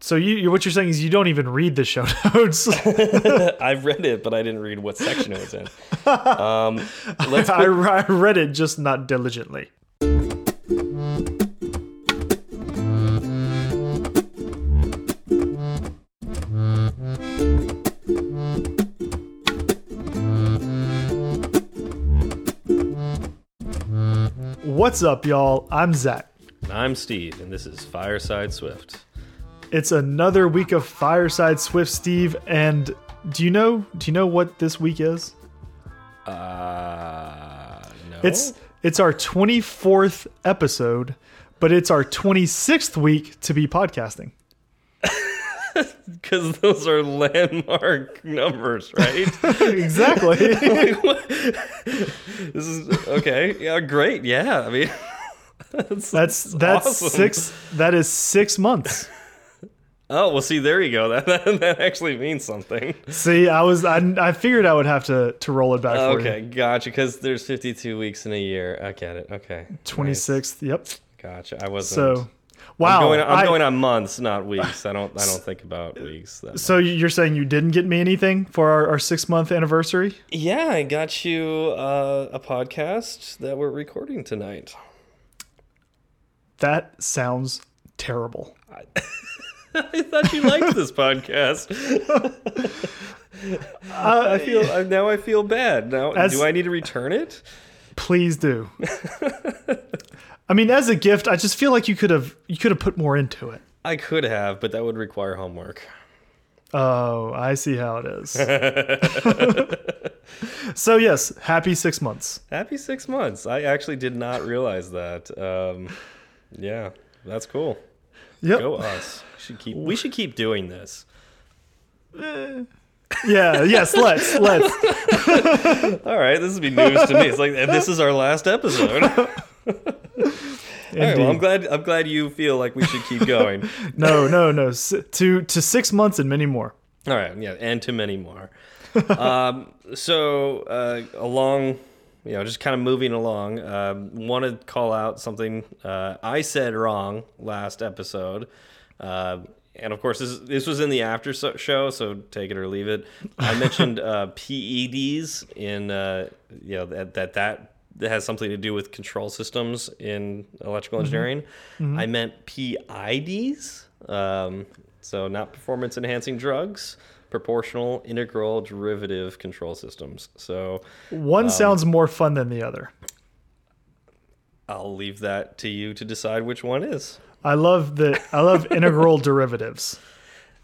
So you, you what you're saying is you don't even read the show notes. I've read it, but I didn't read what section it was in. Um, let's I, I read it just not diligently. What's up, y'all? I'm Zach. I'm Steve, and this is Fireside Swift. It's another week of Fireside Swift, Steve. And do you know? Do you know what this week is? Uh, no. It's it's our 24th episode, but it's our 26th week to be podcasting. because those are landmark numbers, right? exactly. Like, this is okay. Yeah, great. Yeah, I mean, that's That's that's awesome. six. That is six months. Oh well, see, there you go. That that, that actually means something. See, I was I, I figured I would have to to roll it back for Okay, you. gotcha. Because there's 52 weeks in a year. I get it. Okay, Twenty sixth. Yep. Gotcha. I wasn't. So, wow. I'm going. I'm I- going on months, not weeks. I don't. I don't think about weeks. So you're saying you didn't get me anything for our, our six month anniversary? Yeah, I got you uh, a podcast that we're recording tonight. That sounds terrible. I thought you liked this podcast. I feel now. I feel bad. Now, As- do I need to return it? Please do. I mean, as a gift, I just feel like you could have you could have put more into it. I could have, but that would require homework. Oh, I see how it is. so yes, happy six months. Happy six months. I actually did not realize that. Um, yeah, that's cool. Yep. Go us. We should keep. We should keep doing this. Yeah. Yes. Let's let's. All right, this would be news to me. It's like, and this is our last episode. All right, well, I'm glad. I'm glad you feel like we should keep going. No, no, no. S- To to six months and many more. All right, yeah, and to many more. um, so uh, along, you know, just kind of moving along. Um, Want to call out something uh, I said wrong last episode, uh, and of course this this was in the after so- show, so take it or leave it. I mentioned uh, PEDs in uh, you know that that that. That has something to do with control systems in electrical engineering. I meant PIDs, um, so not performance enhancing drugs, proportional integral derivative control systems. So One sounds more fun than the other. I'll leave that to you to decide which one is. I love the I love integral derivatives.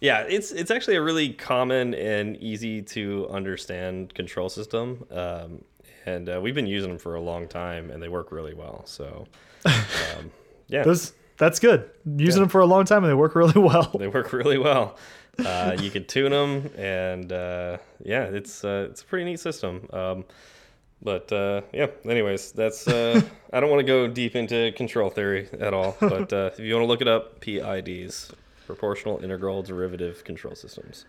Yeah, it's it's actually a really common and easy to understand control system, um, and uh, we've been using them for a long time, and they work really well. So, um, yeah, Those that's good. Using them for a long time and they work really well. they work really well. Uh, you can tune them, and uh, yeah, it's uh, it's a pretty neat system. Um, but uh, yeah, anyways, that's uh, I don't want to go deep into control theory at all. But uh, if you want to look it up, PIDs, proportional integral derivative control systems.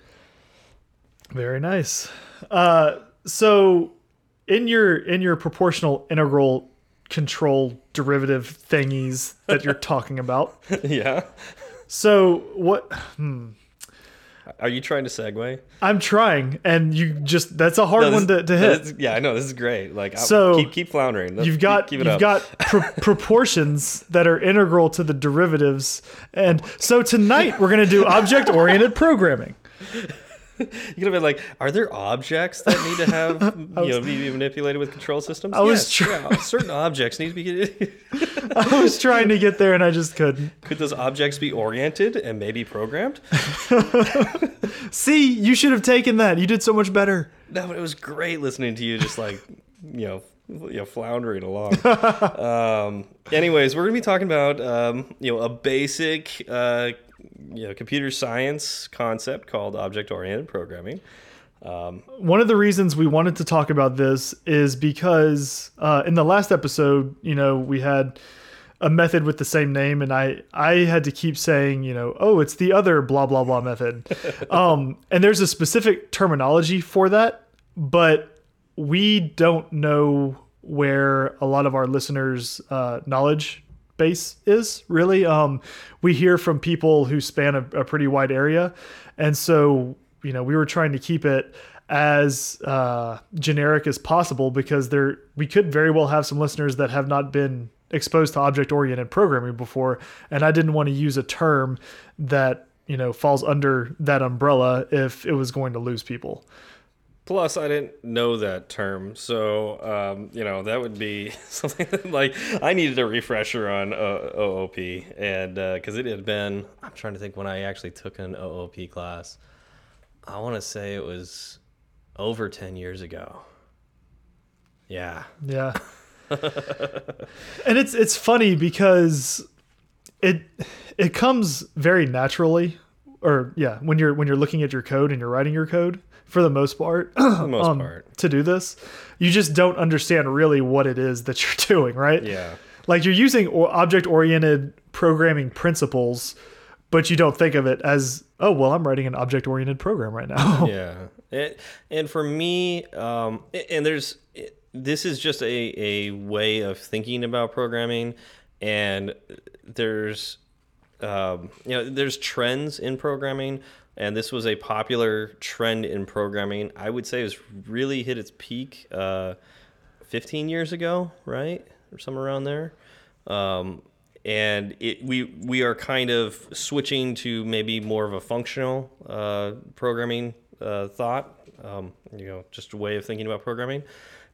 Very nice. Uh, so in your in your proportional integral control derivative thingies that you're talking about. yeah, So what are you trying to segue? I'm trying and you just that's a hard No, one to, to hit. this- yeah, I know this is great. Like, So, keep keep floundering. Let's You've got keep it you've up. got pro proportions that are integral to the derivatives. And so tonight we're going to do object oriented programming. You could have been like, are there objects that need to have you know be manipulated with control systems? I was yes, try- yeah, certain objects need to be. I was trying to get there and I just couldn't. Could those objects be oriented and maybe programmed? See, you should have taken that. You did so much better. No, but it was great listening to you just like, you know, you know, floundering along. um, anyways, we're gonna be talking about um, you know a basic uh, you know computer science concept called object-oriented programming. One of the reasons we wanted to talk about this is because uh, in the last episode, you know, we had a method with the same name, and I I had to keep saying, you know, oh, it's the other blah blah blah method. um, and there's a specific terminology for that, but we don't know where a lot of our listeners' uh, knowledge base is really. Um, we hear from people who span a, a pretty wide area, and so you know we were trying to keep it as uh, generic as possible because there we could very well have some listeners that have not been exposed to object oriented programming before, and I didn't want to use a term that you know falls under that umbrella if it was going to lose people. Plus, I didn't know that term, so um, you know that would be something that, like I needed a refresher on uh, OOP, and because uh, it had been, I'm trying to think when I actually took an OOP class. I want to say it was over ten years ago. Yeah. Yeah. and it's it's funny because it it comes very naturally, or yeah, when you're when you're looking at your code and you're writing your code for the most part. the most um, part. To do this, you just don't understand really what it is that you're doing, right? Yeah. Like you're using object oriented programming principles, but you don't think of it as, oh, well, I'm writing an object oriented program right now. yeah. And, and for me, um, and there's, this is just a, a way of thinking about programming, and there's, um, you know, there's trends in programming and this was a popular trend in programming. I would say it was really hit its peak uh, 15 years ago, right, or somewhere around there. Um, and it, we we are kind of switching to maybe more of a functional uh, programming uh, thought. Um, you know, just a way of thinking about programming.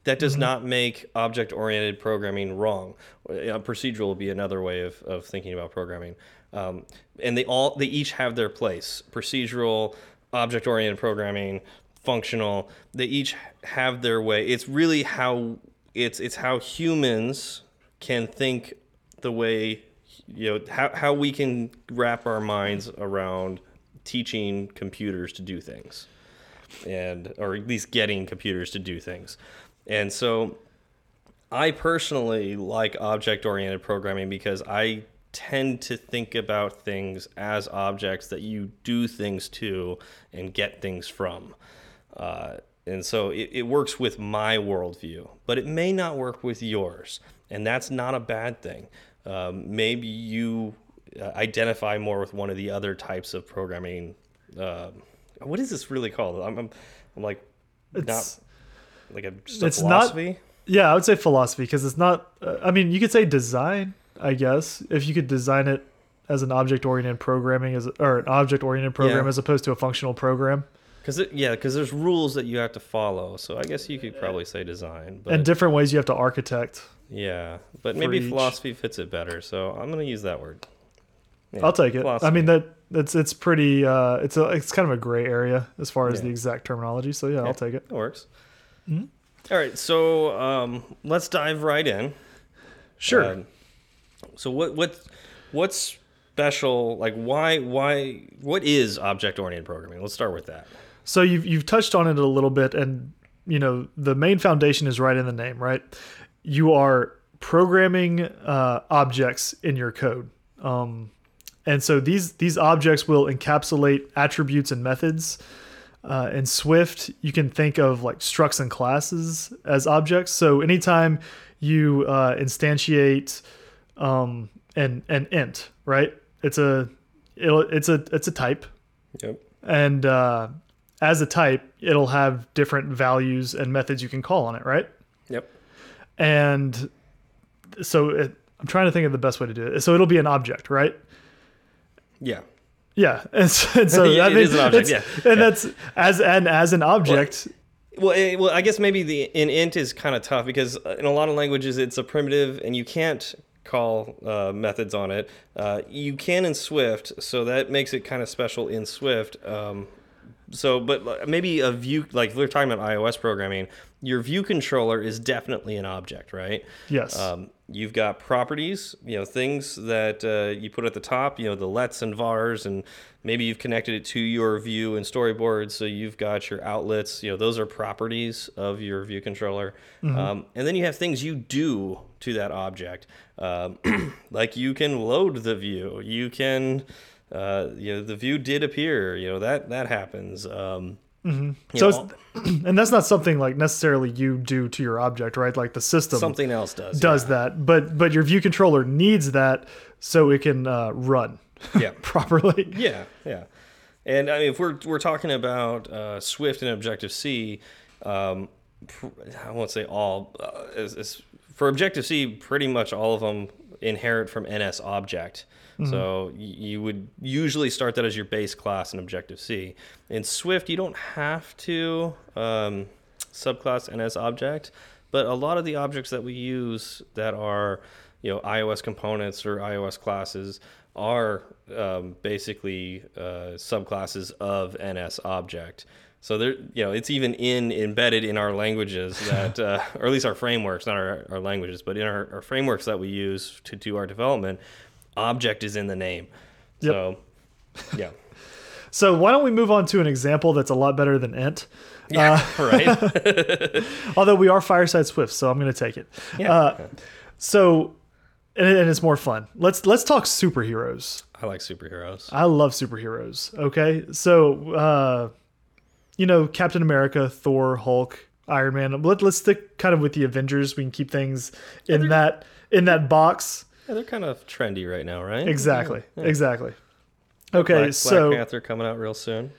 That does mm -hmm. not make object-oriented programming wrong. procedural would be another way of, of thinking about programming. Um, and they all they each have their place. Procedural, object oriented programming, functional. They each have their way. It's really how it's it's how humans can think the way you know how how we can wrap our minds around teaching computers to do things and or at least getting computers to do things. And so I personally like object oriented programming because I tend to think about things as objects that you do things to and get things from. Uh, and so it, it, works with my worldview, but it may not work with yours. And that's not a bad thing. Um, maybe you uh, identify more with one of the other types of programming. Uh, what is this really called? I'm, I'm, I'm like, it's, not like a, it's philosophy. Not, yeah, I would say philosophy because it's not, uh, I mean, you could say design I guess, if you could design it as an object-oriented programming as or an object-oriented program yeah. as opposed to a functional program. Because yeah, because there's rules that you have to follow. So I guess you could probably say design, but and different ways you have to architect. Yeah, but maybe each. philosophy fits it better. So I'm gonna use that word. Yeah, I'll take it. Philosophy. I mean that that's it's pretty. Uh, it's a it's kind of a gray area as far as yeah. the exact terminology. So yeah, I'll take it. It works. Mm -hmm. All right, so um, let's dive right in. Sure. Um, so what what what's special? Like why why what is object oriented programming? Let's start with that. So you've you've touched on it a little bit, and you know the main foundation is right in the name, right? You are programming uh, objects in your code. Um, and so these these objects will encapsulate attributes and methods. Uh, in Swift, you can think of like structs and classes as objects. So anytime you uh, instantiate um, and and int, right? It's a it's a it's a type. Yep. And uh, as a type, it'll have different values and methods you can call on it, right? Yep. And so it, I'm trying to think of the best way to do it. So it'll be an object, right? Yeah. Yeah, and so, and so yeah, I mean, it is an object. Yeah, and yeah. that's as and as an object. Well, well, well, I guess maybe the in int is kind of tough because in a lot of languages it's a primitive, and you can't call uh, methods on it. Uh, you can in Swift, so that makes it kind of special in Swift. Um, so, but maybe a view, like we're talking about iOS programming, your view controller is definitely an object, right? Yes. Um, you've got properties, you know, things that uh, you put at the top, you know, the lets and vars, and maybe you've connected it to your view and storyboard. So you've got your outlets, you know, those are properties of your view controller. Mm -hmm. um, and then you have things you do to that object. Um, like you can load the view, you can, uh, you know, the view did appear, you know, that, that happens. Um, Mm-hmm. So, it's, and that's not something like necessarily you do to your object, right? Like the system something else does. does that, but but your view controller needs that so it can uh, run Yeah. properly. Yeah, yeah. And I mean, if we're we're talking about uh, Swift and Objective C, um, I won't say all. Uh, for Objective C, pretty much all of them inherit from NS Object. So you would usually start that as your base class in Objective C. In Swift, you don't have to um, subclass NS Object, but a lot of the objects that we use that are you know iOS components or iOS classes are um, basically uh, subclasses of NS object. So there, you know, it's even in embedded in our languages that, uh, or at least our frameworks, not our, our languages, but in our, our frameworks that we use to do our development, object is in the name. Yep. So, yeah, So why don't we move on to an example that's a lot better than int? yeah, right. Although we are Fireside Swift, so I'm going to take it. Yeah. Uh, so, and, and it's more fun. Let's let's talk superheroes. I like superheroes. I love superheroes. Okay, so uh, you know Captain America, Thor, Hulk, Iron Man. Let, let's stick kind of with the Avengers. We can keep things in that in that box. Yeah, they're kind of trendy right now, right? Exactly. Exactly. Okay, Black, Black so Panther coming out real soon.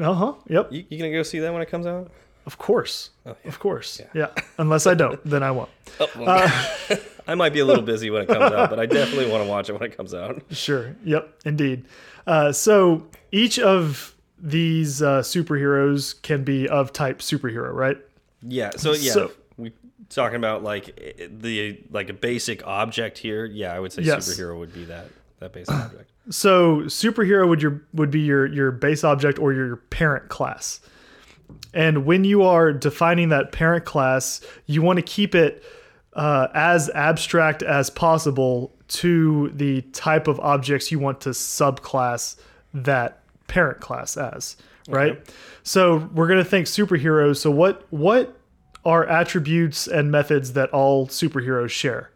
uh huh. Yep. You, you gonna go see that when it comes out? Of course. Oh, yeah. Of course. Yeah. Unless I don't, then I won't. Oh, well, I might be a little busy when it comes out, but I definitely want to watch it when it comes out. Sure. Yep. Indeed. Uh, so each of these uh, superheroes can be of type superhero, right? Yeah. So yeah, So- we talking about like the like a basic object here. Yeah, I would say Yes. superhero would be that that basic object. So superhero would your would be your your base object or your parent class. And when you are defining that parent class, you want to keep it uh, as abstract as possible to the type of objects you want to subclass that parent class as, right? So we're going to think superheroes. So what what are attributes and methods that all superheroes share?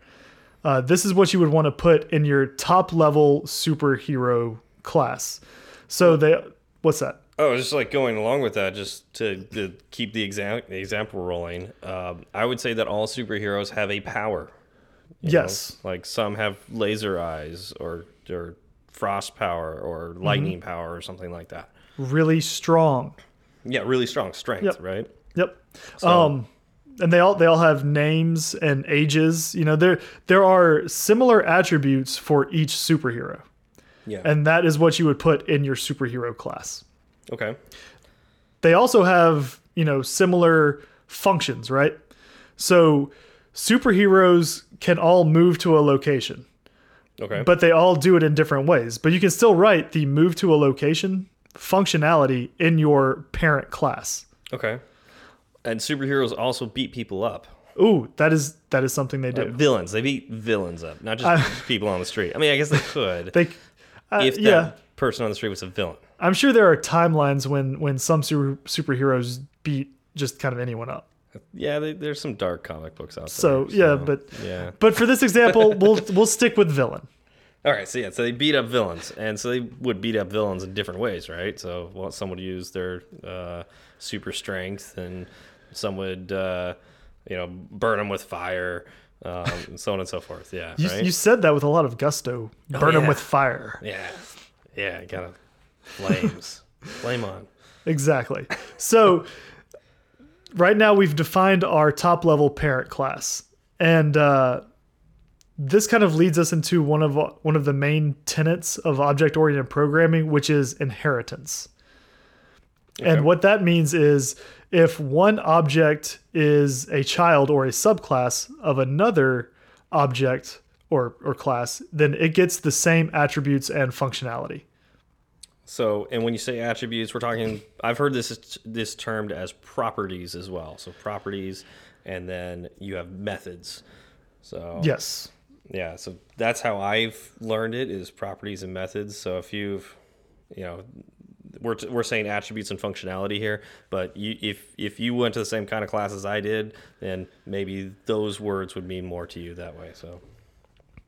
Uh, this is what you would want to put in your top level superhero class. So they, what's that? Oh, just like going along with that, just to, to keep the exam the example rolling. Um, I would say that all superheroes have a power. you know? Yes. like some have laser eyes or or frost power or Mm-hmm. lightning power or something like that. Really strong. Yeah, really strong strength, Yep. right? Yep. um, and they all they all have names and ages. You know, there there are similar attributes for each superhero, Yeah. and that is what you would put in your superhero class. Okay. They also have you know similar functions, right? So superheroes can all move to a location. Okay. but they all do it in different ways. But you can still write the move to a location functionality in your parent class. okay. And superheroes also beat people up. Ooh, that is that is something they do. Villains. They beat villains up, not just people on the street. I mean, I guess they could they, uh, if that yeah, person on the street was a villain. I'm sure there are timelines when when some super, superheroes beat just kind of anyone up. Yeah, they, there's some dark comic books out there. So yeah, but yeah. but for this example, we'll we'll stick with villain. All right, so yeah, so they beat up villains, and so they would beat up villains in different ways, right? So, well, some would use their uh, super strength, and some would, uh, you know, burn them with fire, um, and so on and so forth. Yeah, You, right. you said that with a lot of gusto. Burn them yeah. with fire. yeah, yeah, gotta flames, flame on. Exactly. So right now we've defined our top level parent class, and uh, this kind of leads us into one of one of the main tenets of object oriented programming, which is inheritance. Okay. And what that means is if one object is a child or a subclass of another object or, or class, then it gets the same attributes and functionality. So, and when you say attributes, we're talking. I've heard this this termed as properties as well. So properties, and then you have methods. So Yes. yeah, so that's how I've learned it is properties and methods. So if you've, you know, we're we're saying attributes and functionality here, but you, if if you went to the same kind of class as I did, then maybe those words would mean more to you that way. So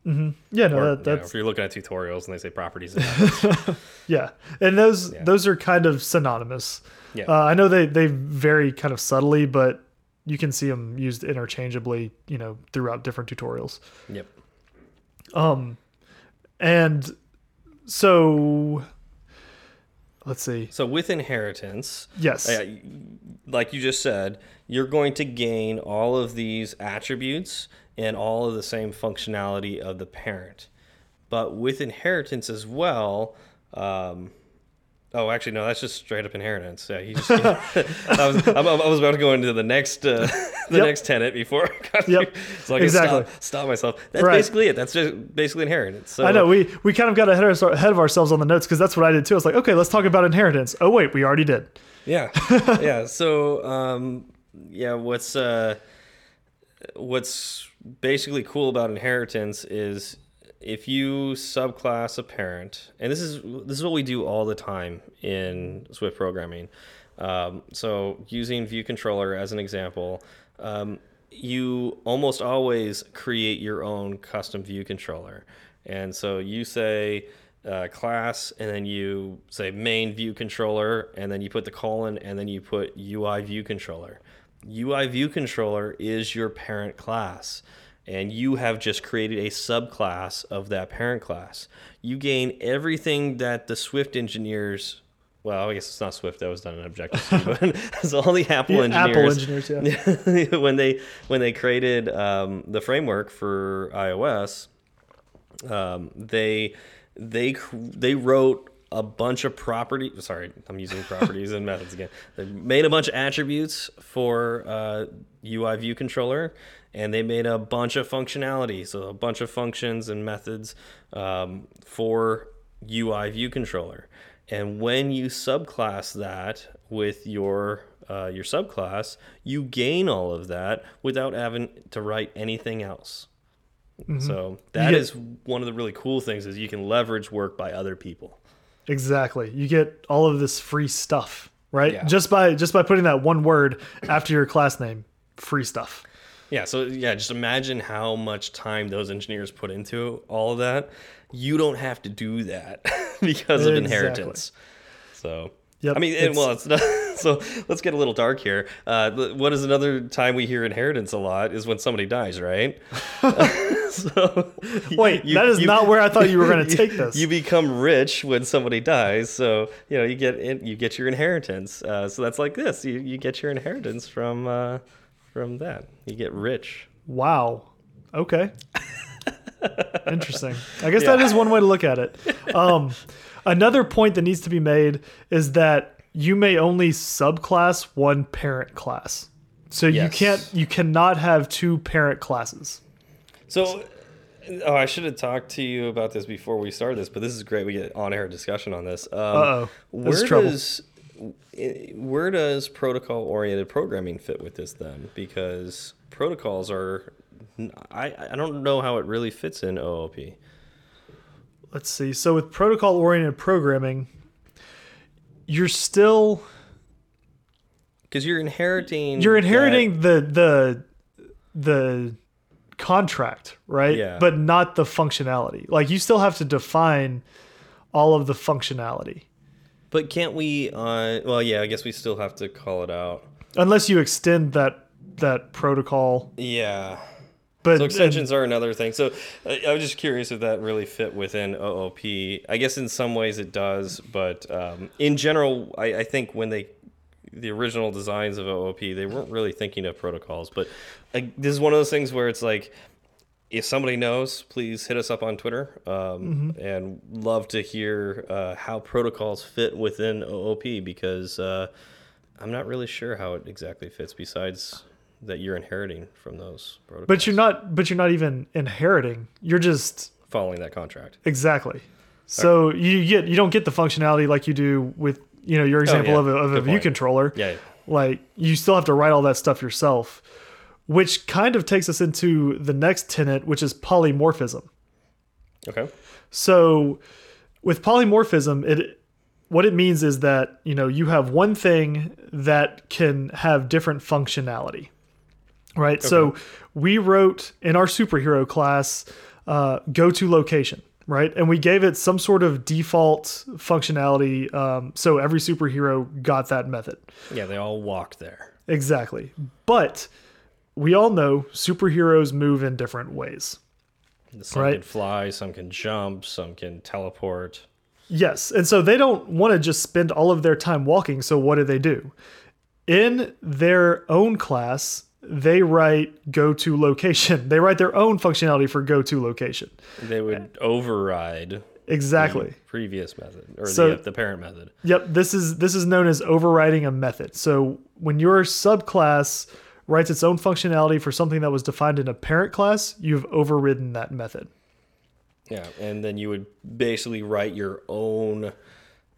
Yeah, no, Or, that, you know, that's if you're looking at tutorials and they say properties. yeah, and those those are kind of synonymous. Yeah. Uh, I know they they vary kind of subtly, but you can see them used interchangeably, you know, throughout different tutorials. yep. Um, and so, let's see. So with inheritance, Yes. uh, like you just said, you're going to gain all of these attributes and all of the same functionality of the parent. But with inheritance as well, um, oh, actually, no, that's just straight up inheritance. Yeah, you just. I was I, I was about to go into the next uh, the Yep. next tenant before. I got Yep. you. So I Exactly. stop, stop myself. That's Right. basically it. That's just basically inheritance. So I know we we kind of got ahead of, ahead of ourselves on the notes because that's what I did too. I was like, okay, let's talk about inheritance. Oh wait, we already did. Yeah, yeah. So, um, yeah, what's uh, what's basically cool about inheritance is if you subclass a parent, and this is this is what we do all the time in Swift programming. Um, so, using View Controller as an example, um, you almost always create your own custom View Controller, and so you say uh, class, and then you say main view controller, and then you put the colon, and then you put UI view controller. UI view controller is your parent class, and you have just created a subclass of that parent class. You gain everything that the Swift engineers. Well, I guess it's not Swift that was done in Objective C, but it's all the Apple Yeah, engineers. Apple engineers, yeah. when they when they created um, the framework for iOS, um, they they they wrote a bunch of property. Sorry, I'm using properties and methods again. They made a bunch of attributes for uh, UI view controller, and they made a bunch of functionality. So a bunch of functions and methods um, for UI view controller. And when you subclass that with your uh, your subclass, you gain all of that without having to write anything else. So that get- is one of the really cool things is you can leverage work by other people. Exactly. You get all of this free stuff, right? Yeah. Just by just by putting that one word after your class name, free stuff. Yeah, so yeah, just imagine how much time those engineers put into all of that. You don't have to do that because of Exactly. inheritance. So Yep, I mean, it's- well, it's not. So let's get a little dark here. Uh, what is another time we hear inheritance a lot is when somebody dies, right? so Wait, you- that is you- not where I thought you were going to take this. You become rich when somebody dies, so you know you get in, you get your inheritance. Uh, so that's like this: you, you get your inheritance from uh, from that. You get rich. Wow. Okay. Interesting. I guess that is one way to look at it. Um, another point that needs to be made is that you may only subclass one parent class. So you can't you cannot have two parent classes. So, oh, I should have talked to you about this before we started this, but this is great. We get on-air discussion on this. Um, Uh-oh. This is Where trouble. does where does protocol-oriented programming fit with this then? Because protocols are, I I don't know how it really fits in OOP. Let's see. So with protocol oriented programming, you're still Because you're inheriting. you're that- inheriting the the the contract, right? Yeah. But not the functionality. Like you still have to define all of the functionality. but can't we? Uh, well, yeah, I guess we still have to call it out. Unless you extend that that protocol. Yeah. But So extensions are another thing. So I, I was just curious if that really fit within OOP. I guess in some ways it does, but um, in general, I, I think when they the original designs of OOP, they weren't really thinking of protocols. But like, this is one of those things where it's like, if somebody knows, please hit us up on Twitter, um, and love to hear uh, how protocols fit within OOP because uh, I'm not really sure how it exactly fits. Besides that, you're inheriting from those protocols. but you're not but you're not even inheriting. You're just following that contract. exactly. So you get you don't get the functionality like you do with you know your oh, example Oh, yeah. of a, of a view point. controller. Yeah. like you still have to write all that stuff yourself which kind of takes us into the next tenet which is polymorphism Okay. so with polymorphism it what it means is that you know you have one thing that can have different functionality right so we wrote in our superhero class uh, go to location, right? And we gave it some sort of default functionality. Um, so every superhero got that method. Yeah, they all walk there. Exactly. But we all know superheroes move in different ways. Some Right. can fly, some can jump, some can teleport. Yes. And so they don't want to just spend all of their time walking. So what do they do? In their own class, they write go to location. They write their own functionality for go to location. They would override Exactly. previous method or So- the, the parent method. Yep, this is this is known as overriding a method. So when your subclass writes its own functionality for something that was defined in a parent class, you've overridden that method. Yeah, and then you would basically write your own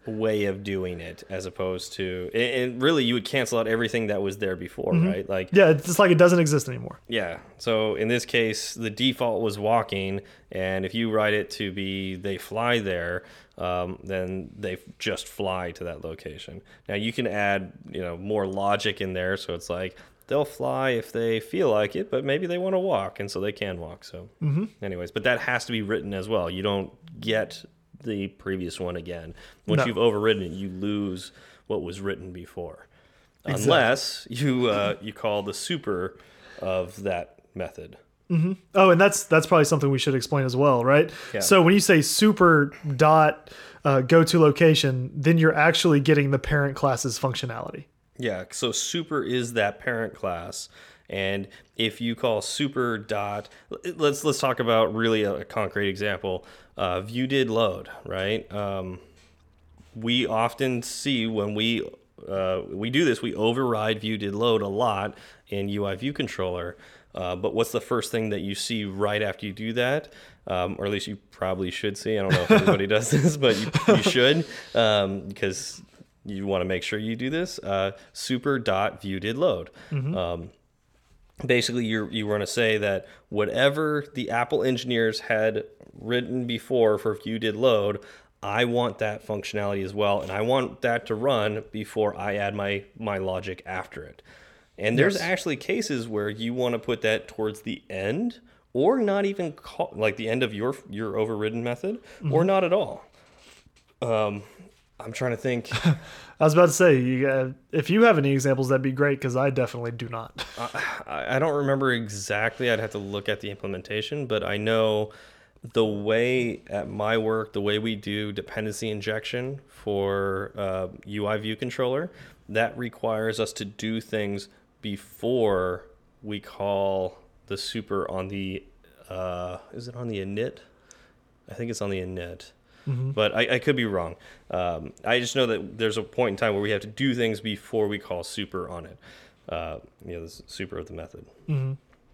way of doing it as opposed to and, really you would cancel out everything that was there before, right? Like Yeah, it's just like it doesn't exist anymore. Yeah. So in this case, the default was walking, and if you write it to be they fly there, um, then they just fly to that location. Now you can add you know more logic in there, so it's like they'll fly if they feel like it, but maybe they want to walk, and so they can walk. So, mm -hmm. anyways, but that has to be written as well. You don't get the previous one again. Once No. you've overridden it, you lose what was written before unless you uh, you call the super of that method. Oh, and that's that's probably something we should explain as well, right? Yeah. So when you say super dot uh, go to location, then you're actually getting the parent class's functionality. Yeah, so super is that parent class, and if you call super dot, let's let's talk about really a, concrete example. Uh, view did load, right? Um, we often see when we uh, we do this, we override view did load a lot in UI view controller. Uh, but what's the first thing that you see right after you do that? Um, or at least you probably should see. I don't know if anybody does this, but you, you should um, because you want to make sure you do this. Uh, super dot view did load. Um, basically you're you want to say that whatever the Apple engineers had written before for view did load, I want that functionality as well, and I want that to run before I add my my logic after it. And there's Yes. actually cases where you want to put that towards the end, or not even call, like the end of your your overridden method, or not at all. Um, I'm trying to think. I was about to say, you, uh, if you have any examples, that'd be great because I definitely do not. I I don't remember exactly. I'd have to look at the implementation, but I know the way at my work, the way we do dependency injection for uh, UI view controller, that requires us to do things before we call the super on the. Uh, is it on the init? I think it's on the init. But I, I could be wrong. Um, I just know that there's a point in time where we have to do things before we call super on it. Uh, you know, the super of the method.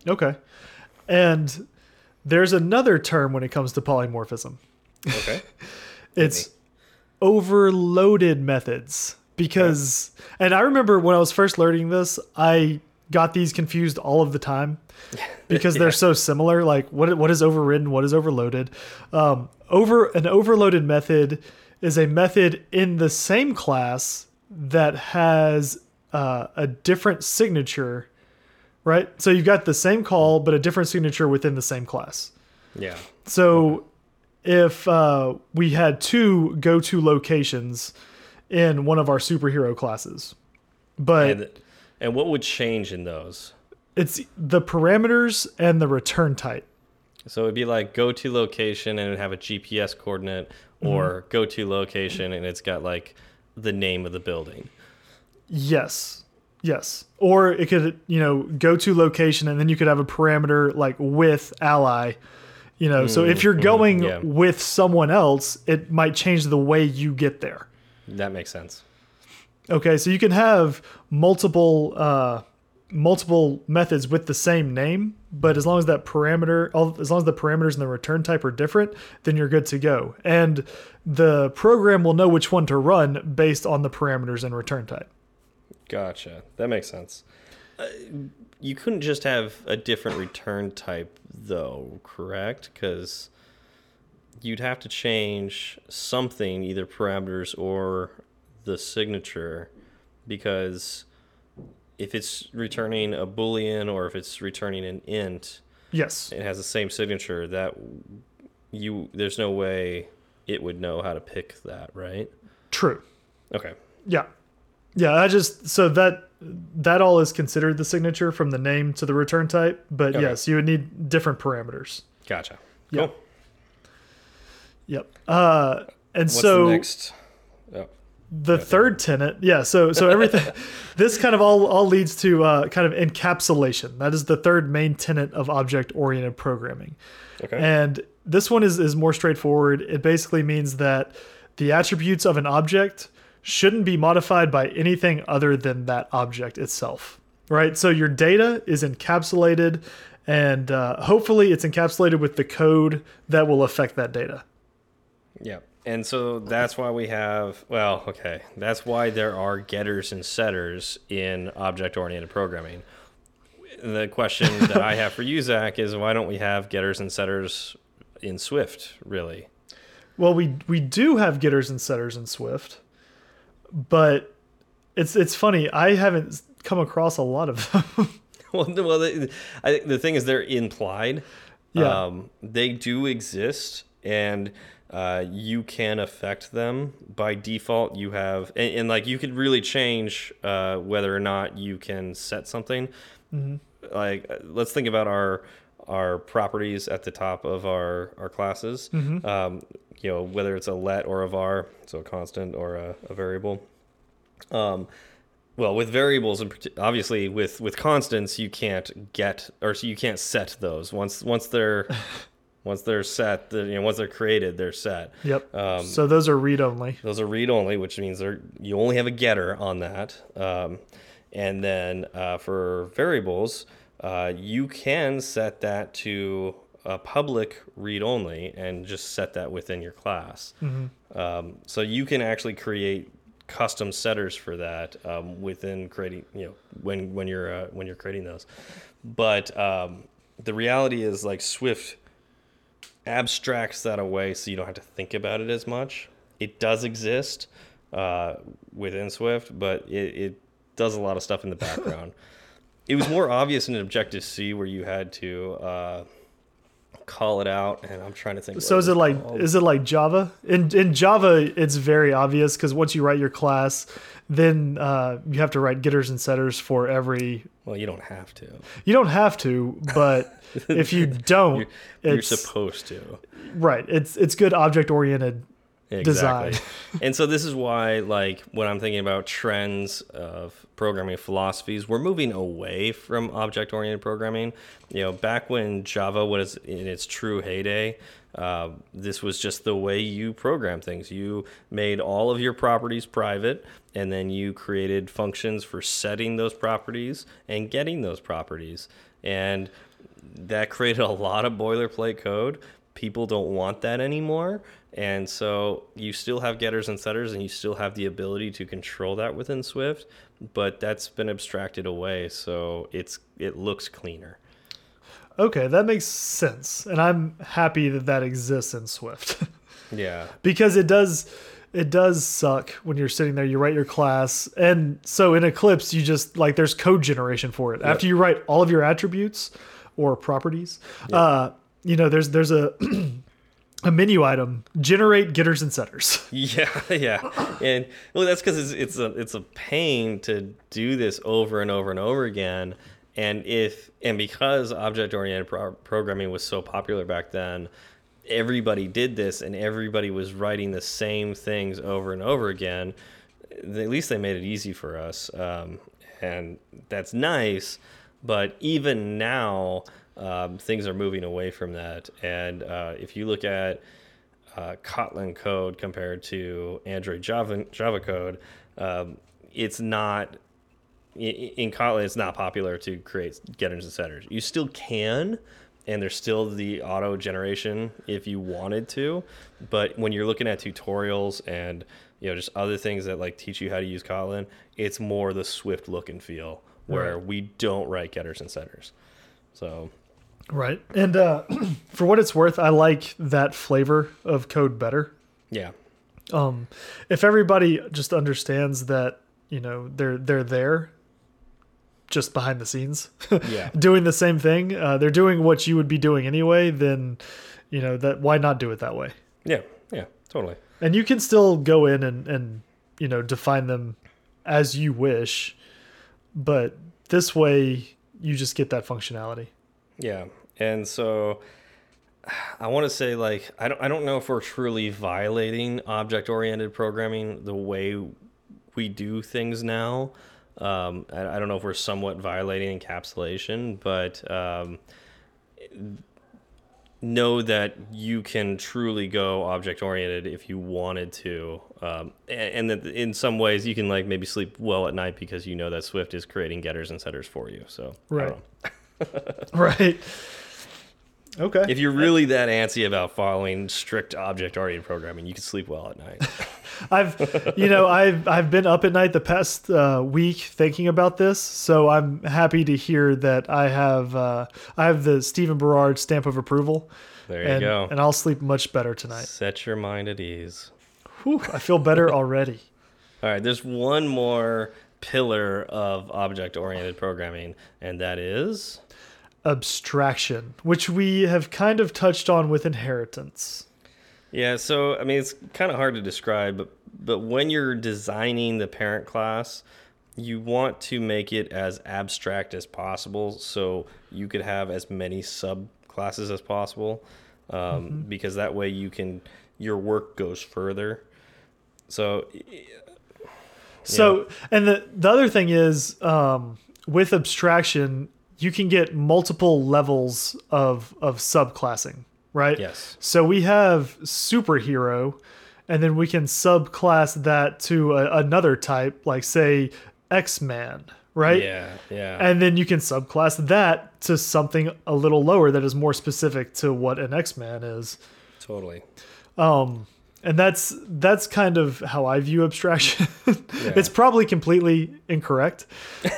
Okay. And there's another term when it comes to polymorphism. Okay. It's overloaded methods because and I remember when I was first learning this, I got these confused all of the time because they're so similar. Like what what is overridden, what is overloaded? Um, over an overloaded method is a method in the same class that has uh, a different signature, right? So you've got the same call but a different signature within the same class. yeah. So if uh, we had two go to locations in one of our superhero classes, but And what would change in those? it's the parameters and the return type. So it'd be like go to location and it'd have a GPS coordinate, mm-hmm. or go to location and it's got like the name of the building. Yes. Yes. Or it could, you know, go to location and then you could have a parameter like with ally. You know, so if mm, you're mm, going yeah. with someone else, it might change the way you get there. That makes sense. Okay, so you can have multiple uh, multiple methods with the same name, but as long as that parameter, all, as long as the parameters and the return type are different, then you're good to go. And the program will know which one to run based on the parameters and return type. Gotcha. That makes sense. Uh, you couldn't just have a different return type, though, correct? Because you'd have to change something, either parameters or the signature, because if it's returning a boolean or if it's returning an int, Yes. it has the same signature that you there's no way it would know how to pick that, right? True. Okay. Yeah. Yeah, I just so that that all is considered the signature from the name to the return type, but Okay. yes, you would need different parameters. Gotcha. Cool. Yep. Uh and What's so next? Oh, the third tenet. Yeah so so everything this kind of all all leads to uh, kind of encapsulation. That is the third main tenet of object oriented programming. Okay. and this one is is more straightforward. It basically means that the attributes of an object shouldn't be modified by anything other than that object itself right? So your data is encapsulated and uh, hopefully it's encapsulated with the code that will affect that data. Yeah. And so that's why we have, well, okay, that's why there are getters and setters in object oriented programming. The question that I have for you, Zach, is why don't we have getters and setters in Swift, really? Well, we we do have getters and setters in Swift, but it's it's funny. I haven't come across a lot of them. Well, the- well, the, I think the thing is they're implied. Yeah. Um, they do exist, and uh, you can affect them by default. You have, and, and like you could really change uh, whether or not you can set something. Like, uh, let's think about our our properties at the top of our our classes. Um, you know, whether it's a let or a var, so a constant or a, a variable. Um, well, with variables, obviously, with with constants, you can't get or so you can't set those once once they're once they're set. You know, once they're created, they're set. yep. Um, so those are read only. Those are read only, which means they're you only have a getter on that. Um, and then uh, for variables, uh, you can set that to a public read only and just set that within your class. Um, so you can actually create custom setters for that um, within creating you know when when you're uh, when you're creating those. But um, the reality is like Swift abstracts that away so you don't have to think about it as much. It does exist uh, within Swift, but it, it does a lot of stuff in the background. it was more obvious in Objective C where you had to uh, call it out, and I'm trying to think. So is it like called. is it like Java? In in Java, it's very obvious because once you write your class, then uh, you have to write getters and setters for every. Well, you don't have to. You don't have to, but if you don't, You're, you're supposed to. right. It's it's good object oriented. Exactly. design. and so this is why, like, when I'm thinking about trends of programming philosophies, we're moving away from object-oriented programming. You know, back when Java was in its true heyday, uh, this was just the way you program things. You made all of your properties private, and then you created functions for setting those properties and getting those properties. And that created a lot of boilerplate code. People don't want that anymore. And so you still have getters and setters, and you still have the ability to control that within Swift, but that's been abstracted away, so it's it looks cleaner. Okay, that makes sense, and I'm happy that that exists in Swift Yeah, because it does it does suck when you're sitting there. You write your class, and so in Eclipse, you just like there's code generation for it after you write all of your attributes or properties. Uh, you know, there's there's a a menu item generate getters and setters. yeah, yeah, and well, that's because it's it's a it's a pain to do this over and over and over again. And if and because object oriented pro programming was so popular back then, everybody did this, and everybody was writing the same things over and over again. At least they made it easy for us, um, and that's nice. But even now, um, things are moving away from that. And uh, if you look at uh, Kotlin code compared to Android Java Java code, um, it's not in Kotlin. It's not popular to create getters and setters. You still can, and there's still the auto generation if you wanted to. But when you're looking at tutorials and you know just other things that like teach you how to use Kotlin, it's more the Swift look and feel where Right. we don't write getters and setters. So Right. And uh, for what it's worth, I like that flavor of code better. yeah, Um, if everybody just understands that, you know, they're they're there, just behind the scenes, Yeah. doing the same thing. Uh, they're doing what you would be doing anyway. Then, you know that why not do it that way? Yeah. Yeah. Totally. And you can still go in and and you know define them as you wish, but this way you just get that functionality. Yeah, and so I want to say like I don't I don't know if we're truly violating object oriented programming the way we do things now. Um, I, I don't know if we're somewhat violating encapsulation, but um, know that you can truly go object oriented if you wanted to, um, and, and that in some ways you can like maybe sleep well at night because you know that Swift is creating getters and setters for you. So I don't Right. right. Okay. If you're really that antsy about following strict object-oriented programming, you can sleep well at night. I've, you know, I've I've been up at night the past uh, week thinking about this, so I'm happy to hear that I have uh, I have the Stephen Berard stamp of approval, There you and go. and I'll sleep much better tonight. Set your mind at ease. Whew, I feel better already. All right, there's one more pillar of object-oriented programming, and that is Abstraction, which we have kind of touched on with inheritance. yeah. So I mean, it's kind of hard to describe, but but when you're designing the parent class, you want to make it as abstract as possible, so you could have as many subclasses as possible, um, because that way you can your work goes further. So So, and the the other thing is, um, with abstraction, you can get multiple levels of of subclassing, right? yes, So we have superhero, and then we can subclass that to a, another type, like say X Man, right? yeah, yeah. And then you can subclass that to something a little lower that is more specific to what an X Man is. Totally. Um, and that's that's kind of how I view abstraction. it's probably completely incorrect.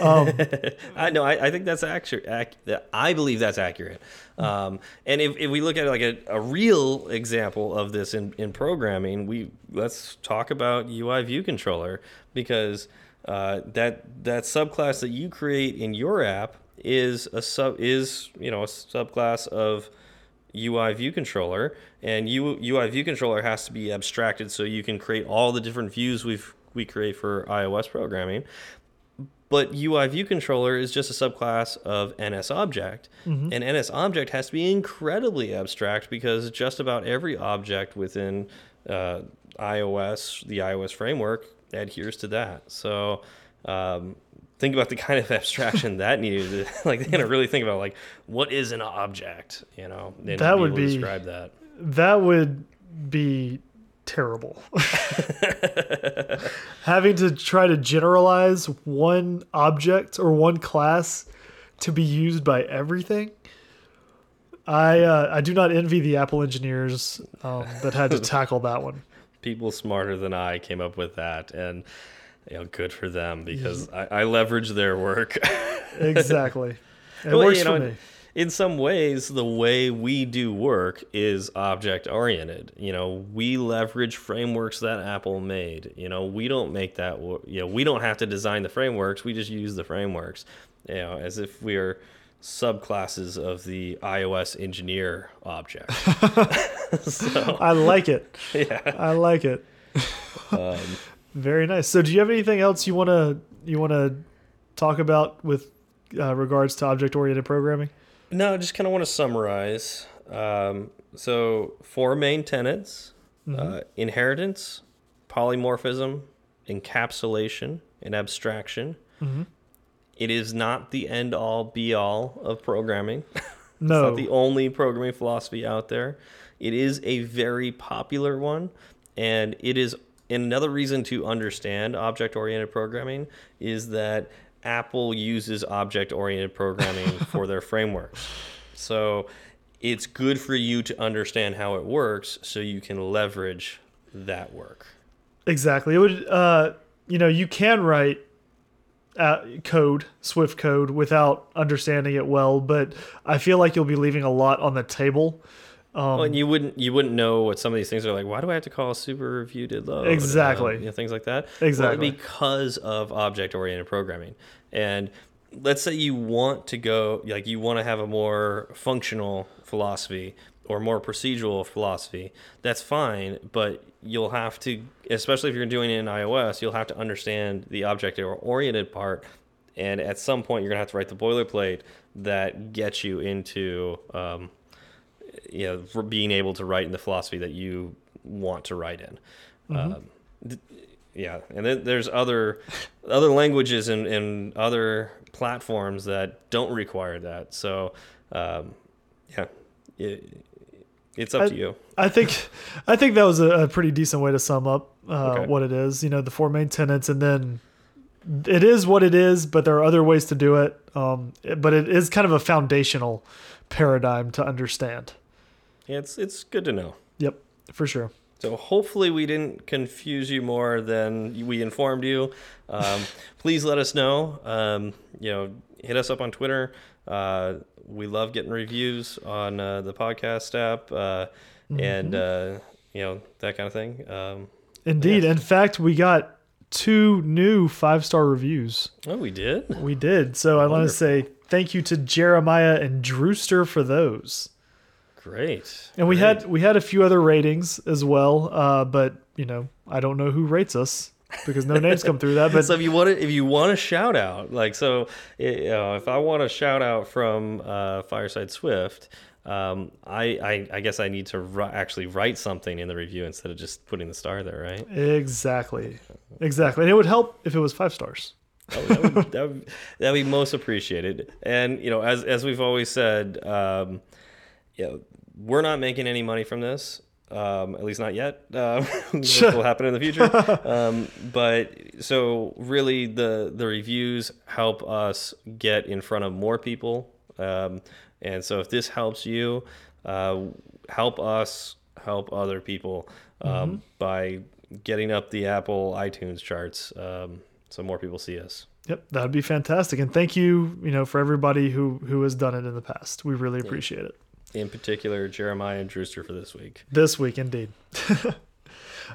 Um, I know. I, I think that's accurate. Ac- I believe that's accurate. Um, and if, if we look at like a, a real example of this in, in programming, we let's talk about UI View Controller because uh, that that subclass that you create in your app is a sub is you know a subclass of UI view controller, and U, UI view controller has to be abstracted so you can create all the different views we've we create for iOS programming. But UI view controller is just a subclass of NS object, and NS object has to be incredibly abstract because just about every object within uh, iOS, the iOS framework, adheres to that. So. Um, think about the kind of abstraction that needed. Like, they had to really think about like what is an object, you know? and That would be- describe that. that would be terrible. Having to try to generalize one object or one class to be used by everything. I uh, I do not envy the Apple engineers um, that had to tackle that one. People smarter than I came up with that, and you know, good for them because I, I leverage their work. Exactly. It Well, works you for me. in some ways, the way we do work is object oriented. You know, we leverage frameworks that Apple made. You know, we don't make that. You know, we don't have to design the frameworks. We just use the frameworks. You know, as if we're subclasses of the iOS engineer object. so, I like it. yeah. I like it. Um, Very nice. So, do you have anything else you want to you want to talk about with uh, regards to object oriented programming? No, I just kind of want to summarize. Um, so, four main tenets uh, inheritance, polymorphism, encapsulation, and abstraction. It is not the end all be all of programming. It's No. not the only programming philosophy out there. It is a very popular one, and it is and another reason to understand object-oriented programming is that Apple uses object-oriented programming for their frameworks. So it's good for you to understand how it works so you can leverage that work. Exactly. It would, uh, you know, you can write uh, code, Swift code, without understanding it well, but I feel like you'll be leaving a lot on the table. Um, Well, and you wouldn't you wouldn't know what some of these things are like. Why do I have to call super review did load? Exactly. Um, you know, things like that. Well, Exactly. because of object oriented programming, and let's say you want to go like you want to have a more functional philosophy or more procedural philosophy that's fine but you'll have to especially if you're doing it in ios you'll have to understand the object oriented part and at some point you're going to have to write the boilerplate that gets you into um, you know for being able to write in the philosophy that you want to write in Mm-hmm. um, yeah and then there's other other languages and, and other platforms that don't require that so um, yeah it, it's up I- to you I think I think that was a, a pretty decent way to sum up uh, Okay. what it is. You know, the four main tenets, and then it is what it is, but there are other ways to do it. Um, it- but it is kind of a foundational paradigm to understand. Yeah, it's it's good to know Yep, for sure. So hopefully we didn't confuse you more than we informed you. Um, please let us know. Um, you know, hit us up on Twitter. Uh, we love getting reviews on uh, the podcast app uh, and uh, you know that kind of thing. Um, Indeed. In fact, we got two new five star reviews. oh, we did. We did. So I want to say thank you to Jeremiah and Drewster for those. Great. And we Great. had we had a few other ratings as well, uh, but you know I don't know who rates us because no names come through that. But so if you want to, if you want a shout out, like so, you know, if I want a shout out from uh, Fireside Swift, um, I, I I guess I need to ri- actually write something in the review instead of just putting the star there, right? exactly, exactly, and it would help if it was five stars. Oh, that would, that would that'd be most appreciated. And you know, as as we've always said, um, you know, we're not making any money from this. Um, at least not yet. Uh, this will happen in the future. Um, but so really, the the reviews help us get in front of more people. Um, and so if this helps you, uh, help us help other people um, by getting up the Apple iTunes charts, um, so more people see us. Yep, that would be fantastic, and thank you, you know, for everybody who who has done it in the past. We really appreciate it. In particular, Jeremiah and Drewster for this week. This week, indeed. All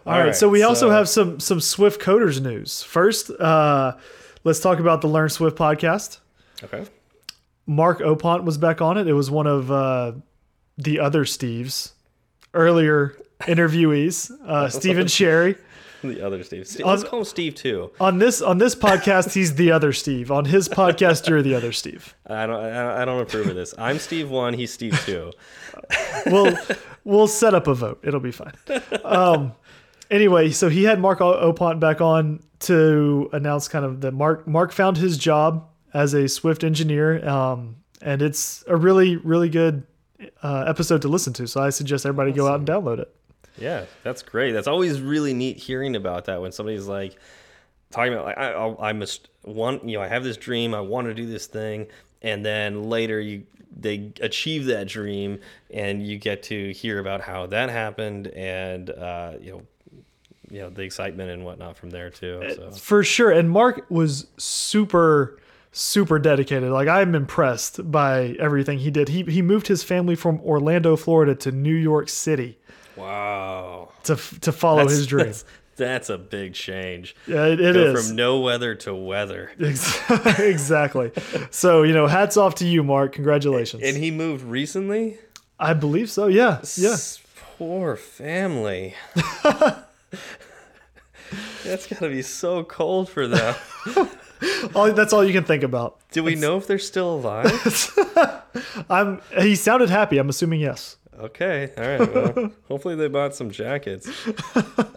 All right, right, so we also have some some Swift coders news. First, uh, let's talk about the Learn Swift podcast. Okay. Mark Opont was back on it. It was one of uh, the other Steves, earlier interviewees, uh, Stephen Sherry. The other Steve. Steve let's On- call him Steve too. On this on this podcast, he's the other Steve. On his podcast, you're the other Steve. I don't. I don't- approve of this. I'm Steve one. He's Steve two. We'll we'll set up a vote. It'll be fine. Um, anyway, so he had Mark Opont back on to announce kind of that Mark Mark found his job as a Swift engineer, um, and it's a really really good uh, episode to listen to. So I suggest everybody go out and download it. Yeah, that's great. That's always really neat hearing about that when somebody's like talking about like I I, I must want you know I have this dream I want to do this thing and then later you they achieve that dream and you get to hear about how that happened and uh, you know you know the excitement and whatnot from there too. So For sure. And Mark was super, super dedicated. Like I'm impressed by everything he did. He he moved his family from Orlando, Florida to New York City wow, to to follow That's- his dream. That's, that's a big change. Yeah, it, it Go is. from no weather to weather. Exactly. So, you know, hats off to you, Mark. Congratulations. And he moved recently. I believe so. Yeah. Yeah. Poor family. That's got to be so cold for them. All, that's all you can think about. Do we know if they're still alive? I'm he sounded happy. I'm assuming yes. Okay, all right. Well, hopefully they bought some jackets.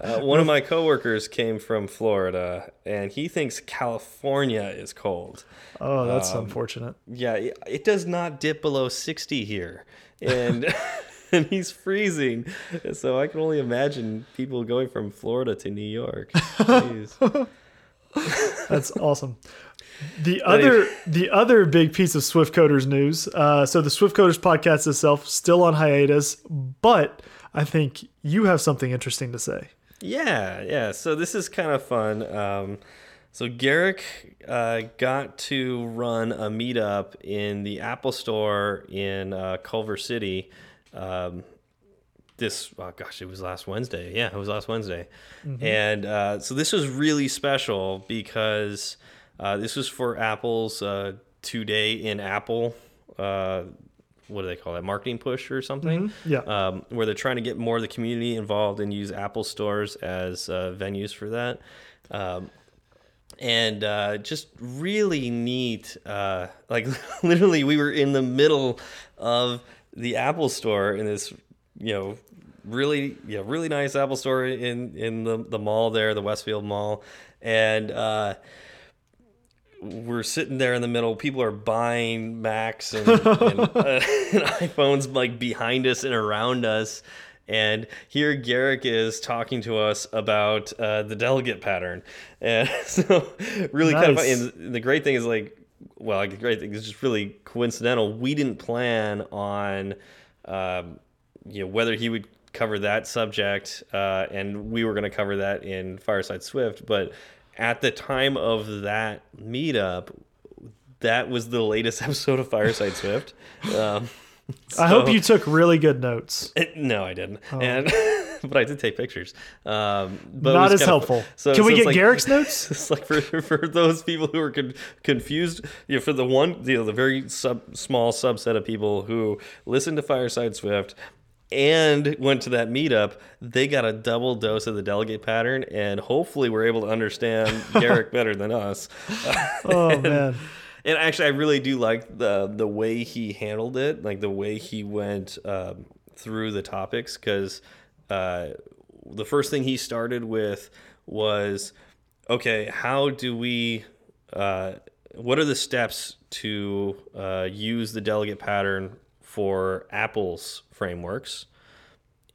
Uh, one of my coworkers came from Florida, and he thinks California is cold. Oh, that's Um, unfortunate. Yeah, it, it does not dip below sixty here, and and he's freezing. So I can only imagine people going from Florida to New York. Jeez. That's awesome. The other the other big piece of Swift Coders news. Uh, so the Swift Coders podcast itself still on hiatus, but I think you have something interesting to say. Yeah, yeah. So this is kind of fun. Um, so Garrick uh, got to run a meetup in the Apple Store in uh, Culver City. Um, this, oh gosh, it was last Wednesday. Yeah, it was last Wednesday. And uh, so this was really special because uh, this was for Apple's uh, today in Apple. Uh, what do they call that? Marketing push or something? Yeah. Um, where they're trying to get more of the community involved and use Apple stores as uh, venues for that. Um, and uh, just really neat. Uh, like literally, we were in the middle of the Apple store in this, you know, really, yeah, really nice Apple store in in the the mall there, the Westfield Mall, and. Uh, we're sitting there in the middle. People are buying Macs and, and, uh, and iPhones like behind us and around us. And here Garrick is talking to us about uh, the delegate pattern. And so, really kind of funny. And the great thing is, like, well, like, the great thing is just really coincidental. We didn't plan on, um, you know, whether he would cover that subject, uh, and we were going to cover that in Fireside Swift. But at the time of that meetup, that was the latest episode of Fireside Swift. Um, I hope you took really good notes. it- no, I didn't. And but I did take pictures. Um, but Not as helpful. So, Can we so it's get like- Garrick's notes? It's like for for those people who are con confused, you know, for the one, you know, the very sub small subset of people who listen to Fireside Swift and went to that meetup, they got a double dose of the delegate pattern, and hopefully, we're able to understand Garrick better than us. Oh man. And actually, I really do like the the way he handled it, like the way he went um, through the topics. Because uh, the first thing he started with was, okay, how do we? Uh, what are the steps to uh, use the delegate pattern for Apple's frameworks?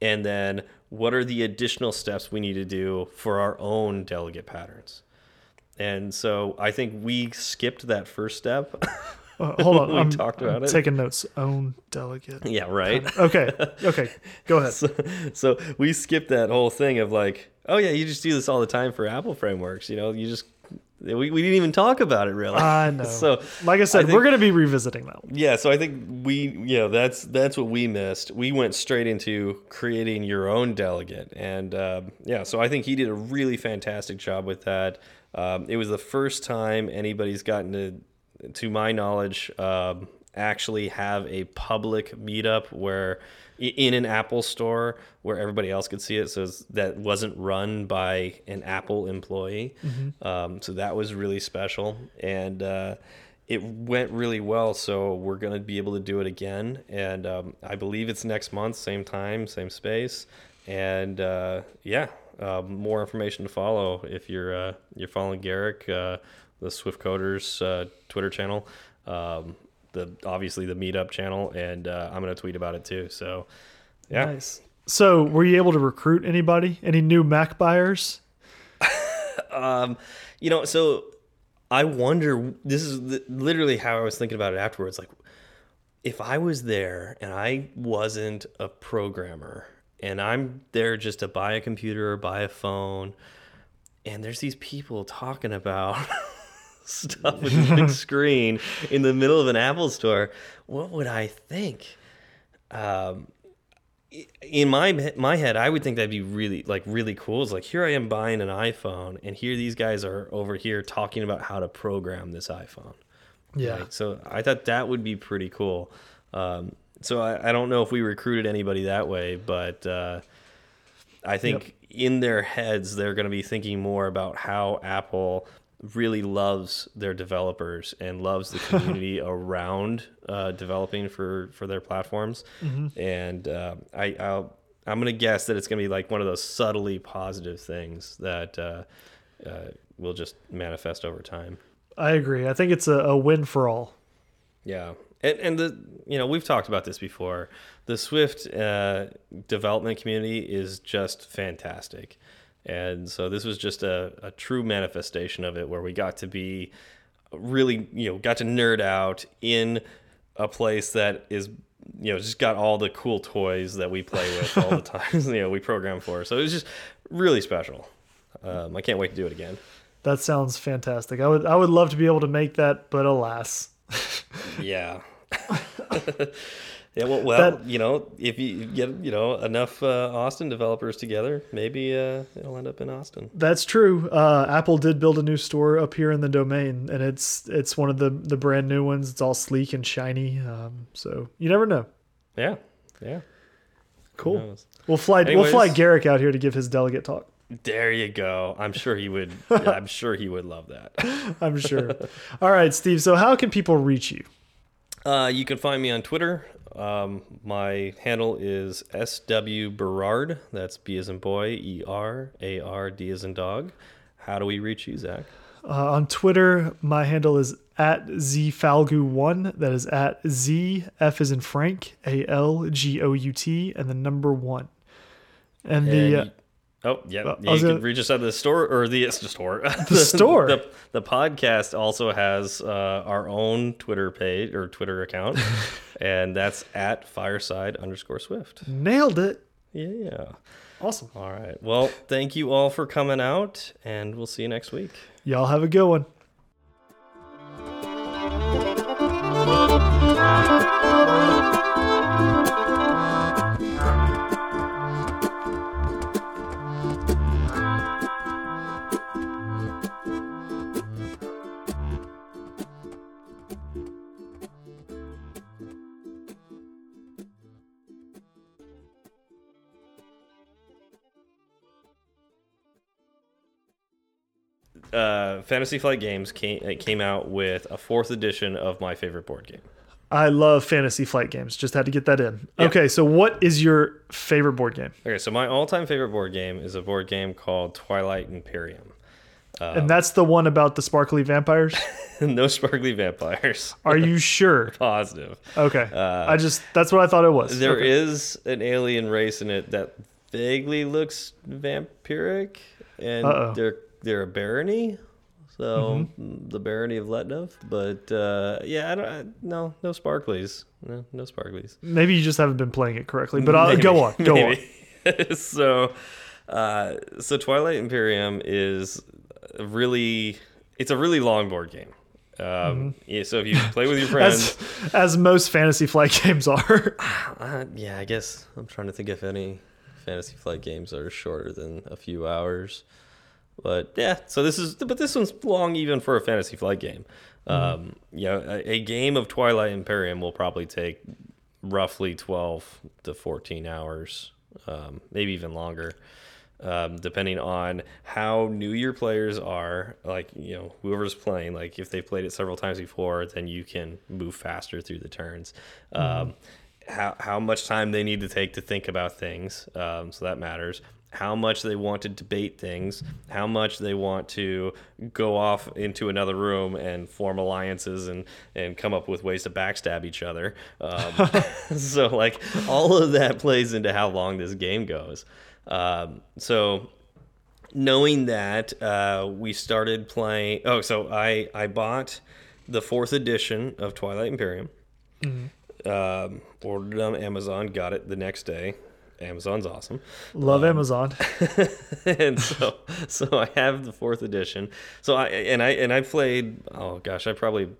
And then, what are the additional steps we need to do for our own delegate patterns? And so I think we skipped that first step. Uh, hold on. We I'm, talked about I'm it. taking notes. Own delegate. yeah, right. Okay. Okay. Go ahead. so, so we skipped that whole thing of like, oh yeah, you just do this all the time for Apple frameworks. You know, you just we, we didn't even talk about it really. I know. So like I said, think- we're going to be revisiting that one. yeah, so I think we, you know, that's that's what we missed. We went straight into creating your own delegate, and um, yeah, so I think he did a really fantastic job with that. Um, it was the first time anybody's gotten to, to my knowledge, um, actually have a public meetup where i- in an Apple store where everybody else could see it, so that wasn't run by an Apple employee. Um, so that was really special, and. Uh, it went really well so we're going to be able to do it again and um, i believe it's next month same time same space and uh, yeah um, more information to follow if you're uh, you're following garrick uh, the swift coders uh, twitter channel um, the obviously the meetup channel and uh, i'm going to tweet about it too so yeah Nice. So, were you able to recruit anybody? Any new Mac buyers? Um, you know, so I wonder. This is literally how I was thinking about it afterwards. Like, if I was there and I wasn't a programmer, and I'm there just to buy a computer or buy a phone, and there's these people talking about stuff with a big screen in the middle of an Apple store, what would I think? Um, in my my head, I would think that'd be really like really cool. It's like here I am buying an iPhone, and here these guys are over here talking about how to program this iPhone. Yeah. So I thought that would be pretty cool. Um, so I, I don't know if we recruited anybody that way, but uh, I think in their heads they're going to be thinking more about how Apple really loves their developers and loves the community around uh, developing for for their platforms. And uh, I I'll, I'm going to guess that it's going to be like one of those subtly positive things that uh, uh, will just manifest over time. I agree. I think it's a, a win for all. Yeah, and and the you know we've talked about this before. The Swift uh, development community is just fantastic, and so this was just a, a true manifestation of it, where we got to be really you know got to nerd out in a place that is you know just got all the cool toys that we play with all the time. you know we program for, so it was just really special. Um, I can't wait to do it again. That sounds fantastic. I would I would love to be able to make that, but alas. Yeah. Yeah, well, well, you know, if you get you know enough uh, Austin developers together, maybe uh, it'll end up in Austin. That's true. Uh, Apple did build a new store up here in the domain, and it's it's one of the the brand new ones. It's all sleek and shiny. Um, so you never know. Yeah, yeah. Cool. We'll fly. We'll fly Garrick out here to give his delegate talk. There you go. I'm sure he would. I'm sure he would love that. I'm sure. all right, Steve. So how can people reach you? Uh, you can find me on Twitter. Um, my handle is SW Berard. That's B as in boy, E R A R D as in dog. How do we reach you, Zach? Uh, on Twitter, my handle is at zfalgout1. That is at z f is in Frank a l g o u t and the number one. And the uh, oh yeah, you can gonna- reach us at the store or the, the store. The, store. The, the podcast also has uh, our own Twitter page or Twitter account, and that's at fireside underscore swift. nailed it. Yeah. Awesome. All right. Well, thank you all for coming out, and we'll see you next week. Y'all have a good one. Uh, Fantasy Flight Games came came out with a fourth edition of my favorite board game. I love fantasy flight games. Just had to get that in. Yeah. Okay, so what is your favorite board game? Okay, so my all-time favorite board game is a board game called Twilight Imperium. and that's the one about the sparkly vampires? no sparkly vampires. Are you sure? Positive. Okay. I just that's what I thought it was. There okay. is an alien race in it that vaguely looks vampiric, and Uh-oh. they're they're a barony. So Mm-hmm. the barony of Letnev, but uh, yeah, I don't. I, no, no sparklies. No, no sparklies. Maybe you just haven't been playing it correctly. But I'll, go on. Go on. on. so, uh, so Twilight Imperium is really, it's a really long board game. Um, yeah, so if you play with your friends. As as most fantasy flight games are. uh, yeah, I guess I'm trying to think if any Fantasy Flight games are shorter than a few hours. But yeah, so this is, but this one's long even for a Fantasy Flight game. Um, you know, a, a game of Twilight Imperium will probably take roughly 12 to 14 hours, um, maybe even longer, um, depending on how new your players are. Like, you know, whoever's playing, like if they've played it several times before, then you can move faster through the turns. Um, how, how much time they need to take to think about things, um, so that matters how much they want to debate things, how much they want to go off into another room and form alliances and, and come up with ways to backstab each other. Um, so, like, all of that plays into how long this game goes. Um, so, knowing that, uh, we started playing. Oh, so I, I bought the fourth edition of Twilight Imperium. Um, ordered it on Amazon, got it the next day. Amazon's awesome. Love um, Amazon. and so so I have the fourth edition. So I and I and I played oh gosh, I probably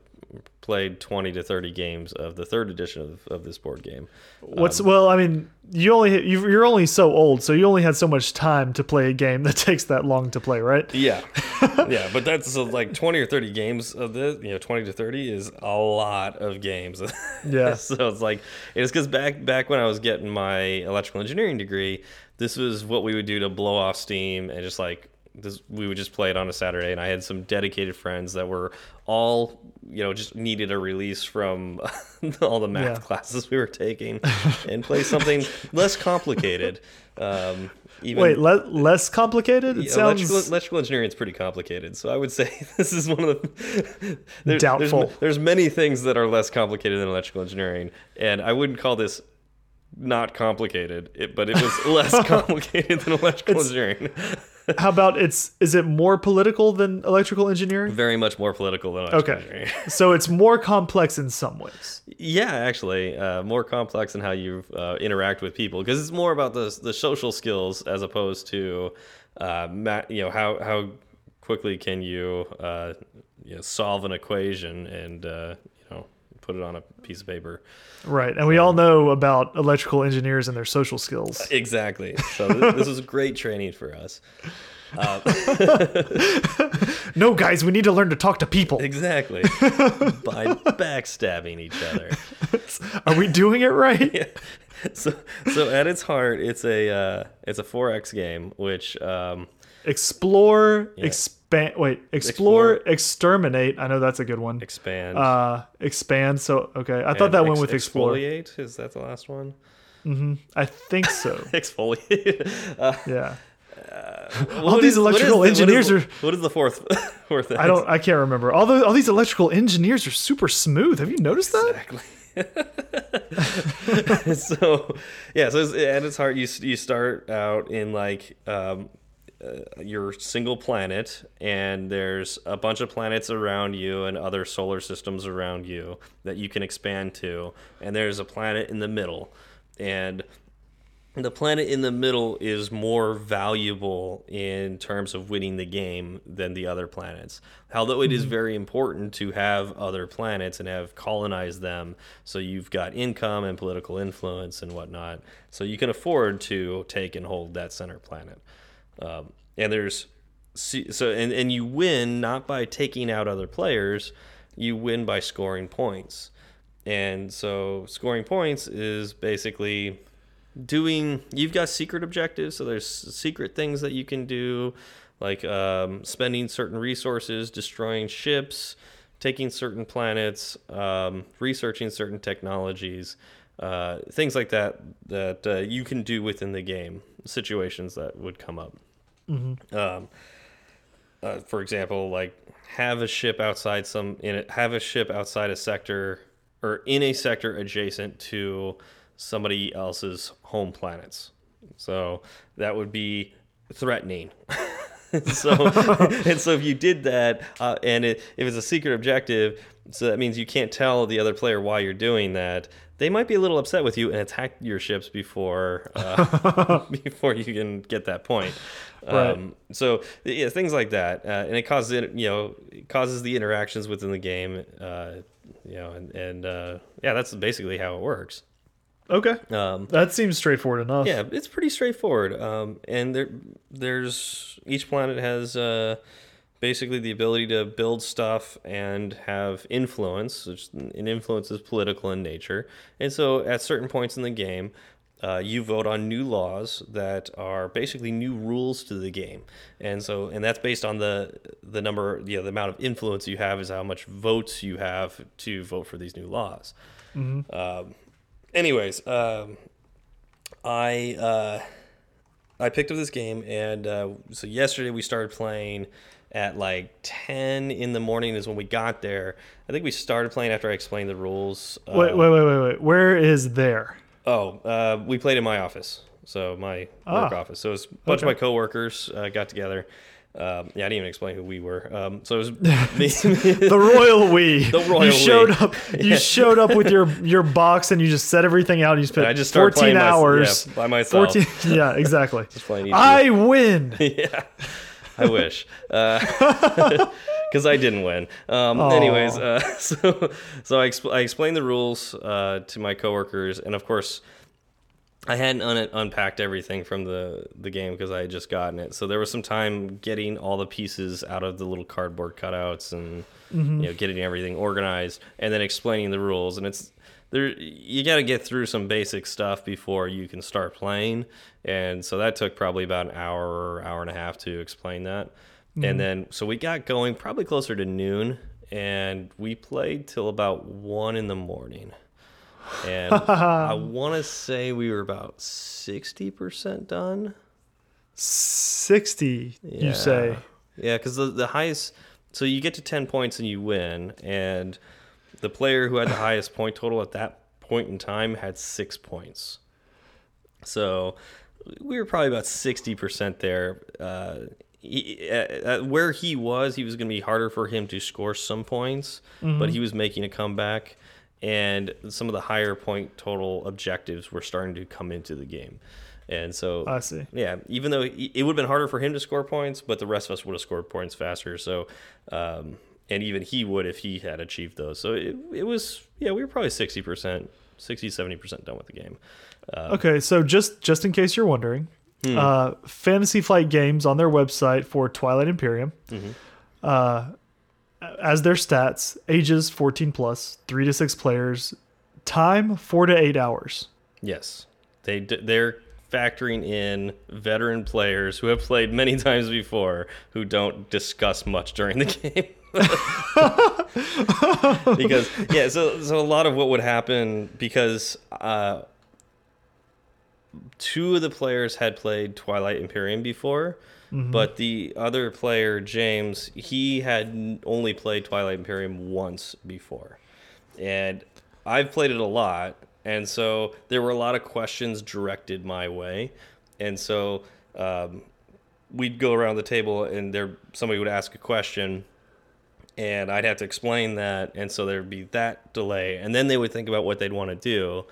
played 20 to 30 games of the third edition of, of this board game. What's um, well, I mean, you only you you're only so old, so you only had so much time to play a game that takes that long to play, right? Yeah. yeah, but that's so like 20 or 30 games of this, you know, 20 to 30 is a lot of games. Yeah. so it's like it's cuz back back when I was getting my electrical engineering degree, this was what we would do to blow off steam and just like this we would just play it on a Saturday and I had some dedicated friends that were all, you know, just needed a release from all the math Yeah. classes we were taking and play something less complicated. Um even Wait, le- less complicated? It yeah, sounds electrical, electrical engineering is pretty complicated, so I would say this is one of the there- Doubtful. There's, there's many things that are less complicated than electrical engineering, and I wouldn't call this not complicated, it, but it was less complicated than electrical engineering. How about it's is it more political than electrical engineering? Very much more political than electrical Okay. engineering. so it's more complex in some ways. Yeah, actually, uh, more complex in how you uh, interact with people because it's more about the the social skills as opposed to, uh, ma- you know, how how quickly can you, uh, you know, solve an equation and uh, put it on a piece of paper. Right. And we all know about electrical engineers and their social skills. Exactly. So th this was great training for us. No, guys, we need to learn to talk to people. Exactly. By backstabbing each other. Are we doing it right? So so at its heart, it's a uh, it's a 4X game, which um, Explore, expand. Wait, explore, exterminate. I know that's a good one. expand. Uh, expand. So okay, I thought and that went with explore. Exfoliate is that the last one? I think so. Exfoliate. Uh, Yeah. what all these is- electrical what is engineers the- are. What is the fourth fourth? I don't. I can't remember. All the all these electrical engineers are super smooth. Have you noticed that? exactly. so yeah, so it's, at its heart, you you start out in like um, uh, your single planet, and there's a bunch of planets around you and other solar systems around you that you can expand to, and there's a planet in the middle, and the planet in the middle is more valuable in terms of winning the game than the other planets. Although it is very important to have other planets and have colonized them, so you've got income and political influence and whatnot, so you can afford to take and hold that center planet. Um, and there's so and, and you win not by taking out other players, you win by scoring points. And so scoring points is basically doing you've got secret objectives so there's secret things that you can do like um, spending certain resources destroying ships taking certain planets um, researching certain technologies uh, things like that that uh, you can do within the game situations that would come up um, uh, for example like have a ship outside some in it have a ship outside a sector or in a sector adjacent to somebody else's home planets. So that would be threatening. So and so if you did that uh, and it, if it's a secret objective so that means you can't tell the other player why you're doing that they might be a little upset with you and attack your ships before uh, before you can get that point Right. um, so yeah, things like that, uh, and it causes it, you know, it causes the interactions within the game, uh, you know, and and uh, yeah, that's basically how it works. Okay. Um, That seems straightforward enough. yeah, it's pretty straightforward. Um, and there, there's each planet has uh, basically the ability to build stuff and have influence. Which an influence is political in nature, and so at certain points in the game. Uh, you vote on new laws that are basically new rules to the game, and so and that's based on the the number, you know, the amount of influence you have is how much votes you have to vote for these new laws. Um, anyways, um, I uh, I picked up this game, and uh, so yesterday we started playing at like ten in the morning is when we got there. I think we started playing after I explained the rules. Uh, Wait, wait, wait, wait, wait. Where is there? Oh, uh, we played in my office, so my work Ah. office. So it was a bunch Okay. of my coworkers uh, got together. Um, yeah, I didn't even explain who we were. Um, so it was me. The royal we. The royal You showed we. up. You showed up with your your box and you just set everything out. And you spent I just 14 playing my- hours. yeah, by myself. 14. Yeah, exactly. I win. yeah, I wish, because I didn't win. Um, anyways, uh, so so I, expl- I explained the rules uh, to my coworkers, and of course, I hadn't un- unpacked everything from the the game because I had just gotten it. So there was some time getting all the pieces out of the little cardboard cutouts and you know getting everything organized, and then explaining the rules. And it's there you got to get through some basic stuff before you can start playing. And so that took probably about an hour or hour and a half to explain that. And mm-hmm. then so we got going probably closer to noon, and we played till about one in the morning. And I want to say we were about 60% done. 60, Yeah. you say. Yeah, because the, the highest, so you get to 10 points and you win. And the player who had the highest point total at that point in time had six points. So we were probably about 60% there. Uh, he, at where he was, he was going to be harder for him to score some points, but he was making a comeback. And some of the higher point total objectives were starting to come into the game. And so I see. yeah, even though it would have been harder for him to score points, but the rest of us would have scored points faster. So um, and even he would if he had achieved those. So it, it was yeah, we were probably sixty percent, 60 70 percent done with the game. Okay, so just just in case you're wondering, uh, Fantasy Flight Games on their website for Twilight Imperium, uh, as their stats, ages 14 plus, three to six players, time four to eight hours. Yes, they they're factoring in veteran players who have played many times before who don't discuss much during the game. because yeah, so so a lot of what would happen because uh, two of the players had played Twilight Imperium before, but the other player James he had only played Twilight Imperium once before, and I've played it a lot, and so there were a lot of questions directed my way, and so um, we'd go around the table and there somebody would ask a question and I'd have to explain that, and so there'd be that delay, and then they would think about what they'd want to do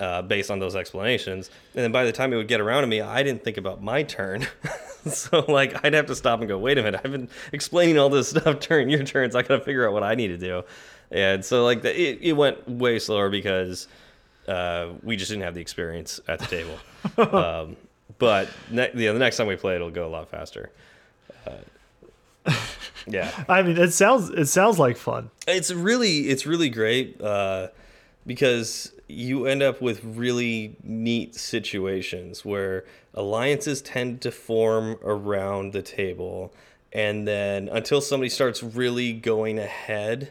uh, based on those explanations, and then by the time it would get around to me, I didn't think about my turn, so like I'd have to stop and go, wait a minute, I've been explaining all this stuff during your turns, I gotta figure out what I need to do, and so like the, it, it went way slower because uh, we just didn't have the experience at the table, um, but ne- yeah, the next time we play, it'll go a lot faster. Uh, yeah. I mean, it sounds it sounds like fun. It's really it's really great uh, because you end up with really neat situations where alliances tend to form around the table, and then until somebody starts really going ahead,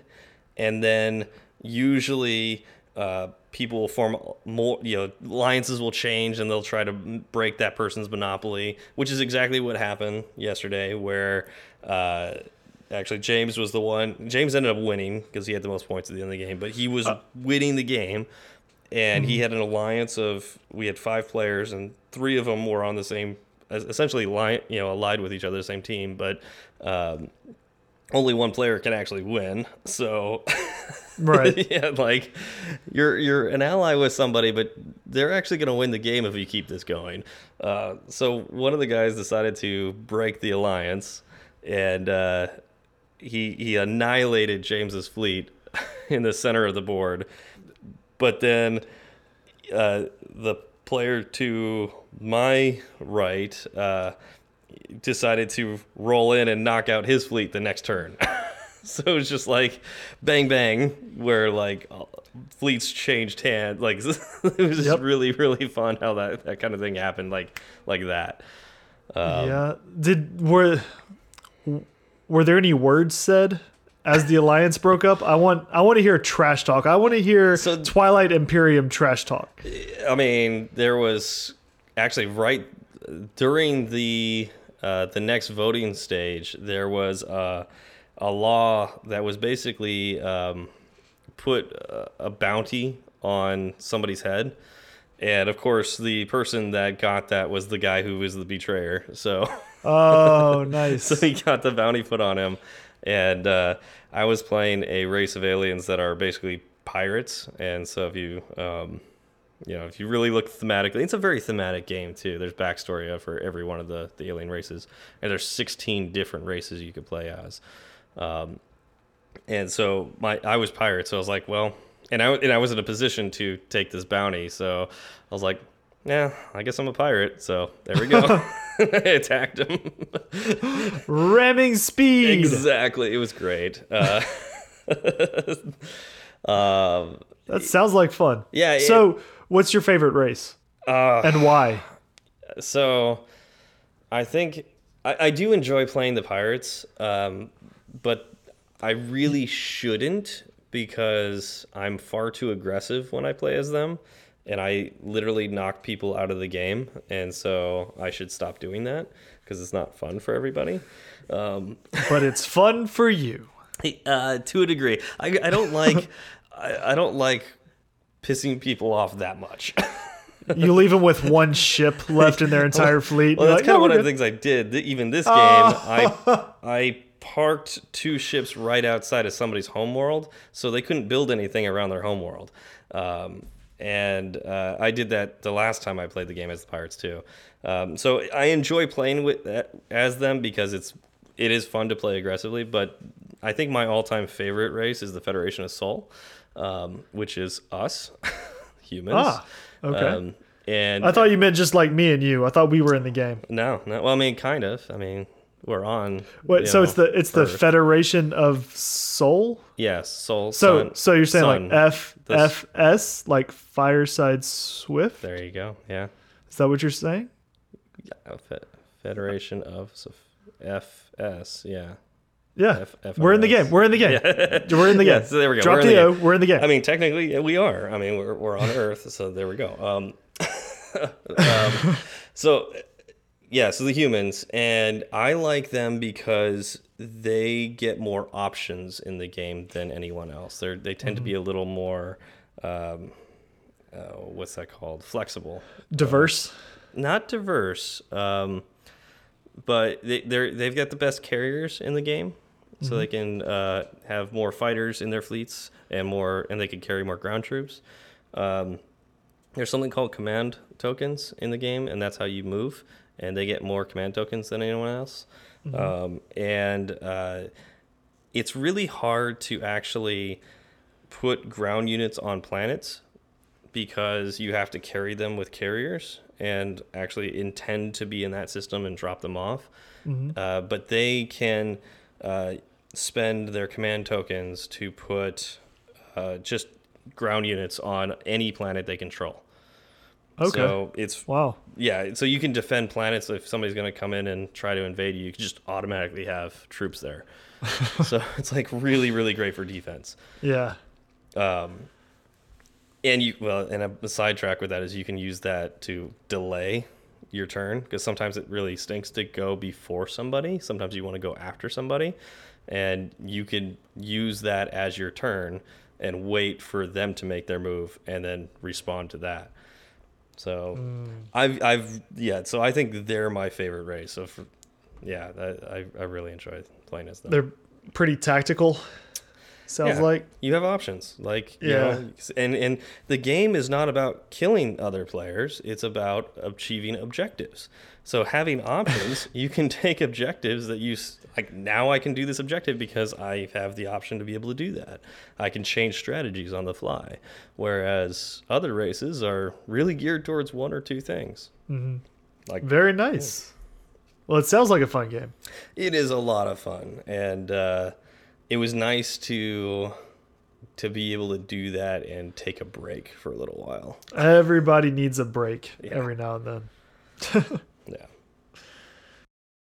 and then usually. Uh, people will form more, you know, alliances will change and they'll try to break that person's monopoly, which is exactly what happened yesterday, where uh, Actually, James was the one. James ended up winning because he had the most points at the end of the game, but he was winning the game, and he had an alliance of we had five players, and three of them were on the same, essentially, line, you know, allied with each other, the same team, but um, only one player can actually win. So, Right. yeah, like you're you're an ally with somebody, but they're actually going to win the game if you keep this going. Uh, so one of the guys decided to break the alliance, and uh, he he annihilated James's fleet in the center of the board. But then uh, the player to my right uh, decided to roll in and knock out his fleet the next turn. so it was just like bang bang, where like fleets changed hands. Like it was just Yep. really really fun how that that kind of thing happened like like that. Um, yeah. Did were were there any words said as the alliance broke up? I want I want to hear trash talk. I want to hear So- Twilight Imperium trash talk. I mean, there was actually right during the uh, the next voting stage, there was uh, a law that was basically um, put a, a bounty on somebody's head, and of course, the person that got that was the guy who was the betrayer. So. Oh, nice. so he got the bounty put on him. And uh, i was playing a race of aliens that are basically pirates. And so if you um, you know if you really look thematically it's a very thematic game too. There's backstory for every one of the, the alien races. And there's 16 different races you could play as. Um, and so my I was pirate, so I was like, well, and I and I was in a position to take this bounty, so I was like, yeah, I guess I'm a pirate. So there we go. I attacked him. Ramming speed. exactly, it was great. Uh, um, That sounds like fun. Yeah, it- So, what's your favorite race uh, and why? so I think I, I do enjoy playing the pirates, um, but I really shouldn't because I'm far too aggressive when I play as them, and I literally knock people out of the game, and so I should stop doing that because it's not fun for everybody. Um, But it's fun for you. uh, to a degree, I, I don't like I, I don't like pissing people off that much. You leave them with one ship left in their entire fleet. Well, that's like, kind "No, of one we're of the things I did. Even this game, I I parked two ships right outside of somebody's homeworld, so they couldn't build anything around their homeworld. Um, and uh, I did that the last time I played the game as the Pirates too. Um, so I enjoy playing with that, as them because it's it is fun to play aggressively, but I think my all-time favorite race is the Federation of Sol, um, which is us humans. Ah, okay. Um, and I thought you meant just like me and you. I thought we were in the game. no, no, well, I mean, kind of. I mean, we're on. Wait, so know, it's the it's the Federation of Sol. yes, Sol. So Sun, so you're saying Sun. like F The s- F S like Fireside Swift? There you go. Yeah. Is that what you're saying? Fe- Federation of so FS. Yeah. Yeah. F- F- we're in the game. We're in the game. We're in the game. Yeah, so there we go. Drop We're in the O. game. We're in the game. I mean, technically, yeah, we are. I mean, we're, we're on Earth, so there we go. Um, um, so, yeah, so the humans, and I like them because they get more options in the game than anyone else. They're, they tend to be a little more, um, uh, what's that called? Flexible. Diverse. Not diverse, um, but they, they're, they've got the best carriers in the game. So they can uh, have more fighters in their fleets and more, and they can carry more ground troops. Um, there's something called command tokens in the game, and that's how you move. And they get more command tokens than anyone else. Um, and uh, it's really hard to actually put ground units on planets because you have to carry them with carriers and actually intend to be in that system and drop them off. Uh, but they can uh, spend their command tokens to put uh, just ground units on any planet they control. Okay. So it's wow. yeah, so you can defend planets if somebody's going to come in and try to invade you. You can just automatically have troops there. so it's like really, really great for defense. Yeah. Um, and you well, and a, a sidetrack with that is you can use that to delay your turn because sometimes it really stinks to go before somebody. Sometimes you want to go after somebody, and you can use that as your turn and wait for them to make their move and then respond to that. So mm. I've I've yeah, so I think they're my favorite race. So for, yeah, I, I I really enjoy playing as them. They're pretty tactical. Sounds Yeah. like. you have options like you Yeah. know, and and the game is not about killing other players it's about achieving objectives so having options you can take objectives that you like now i can do this objective because i have the option to be able to do that i can change strategies on the fly whereas other races are really geared towards one or two things like Very nice. Well, it sounds like a fun game. it is a lot of fun and uh, it was nice to to be able to do that and take a break for a little while Everybody needs a break Yeah. every now and then. yeah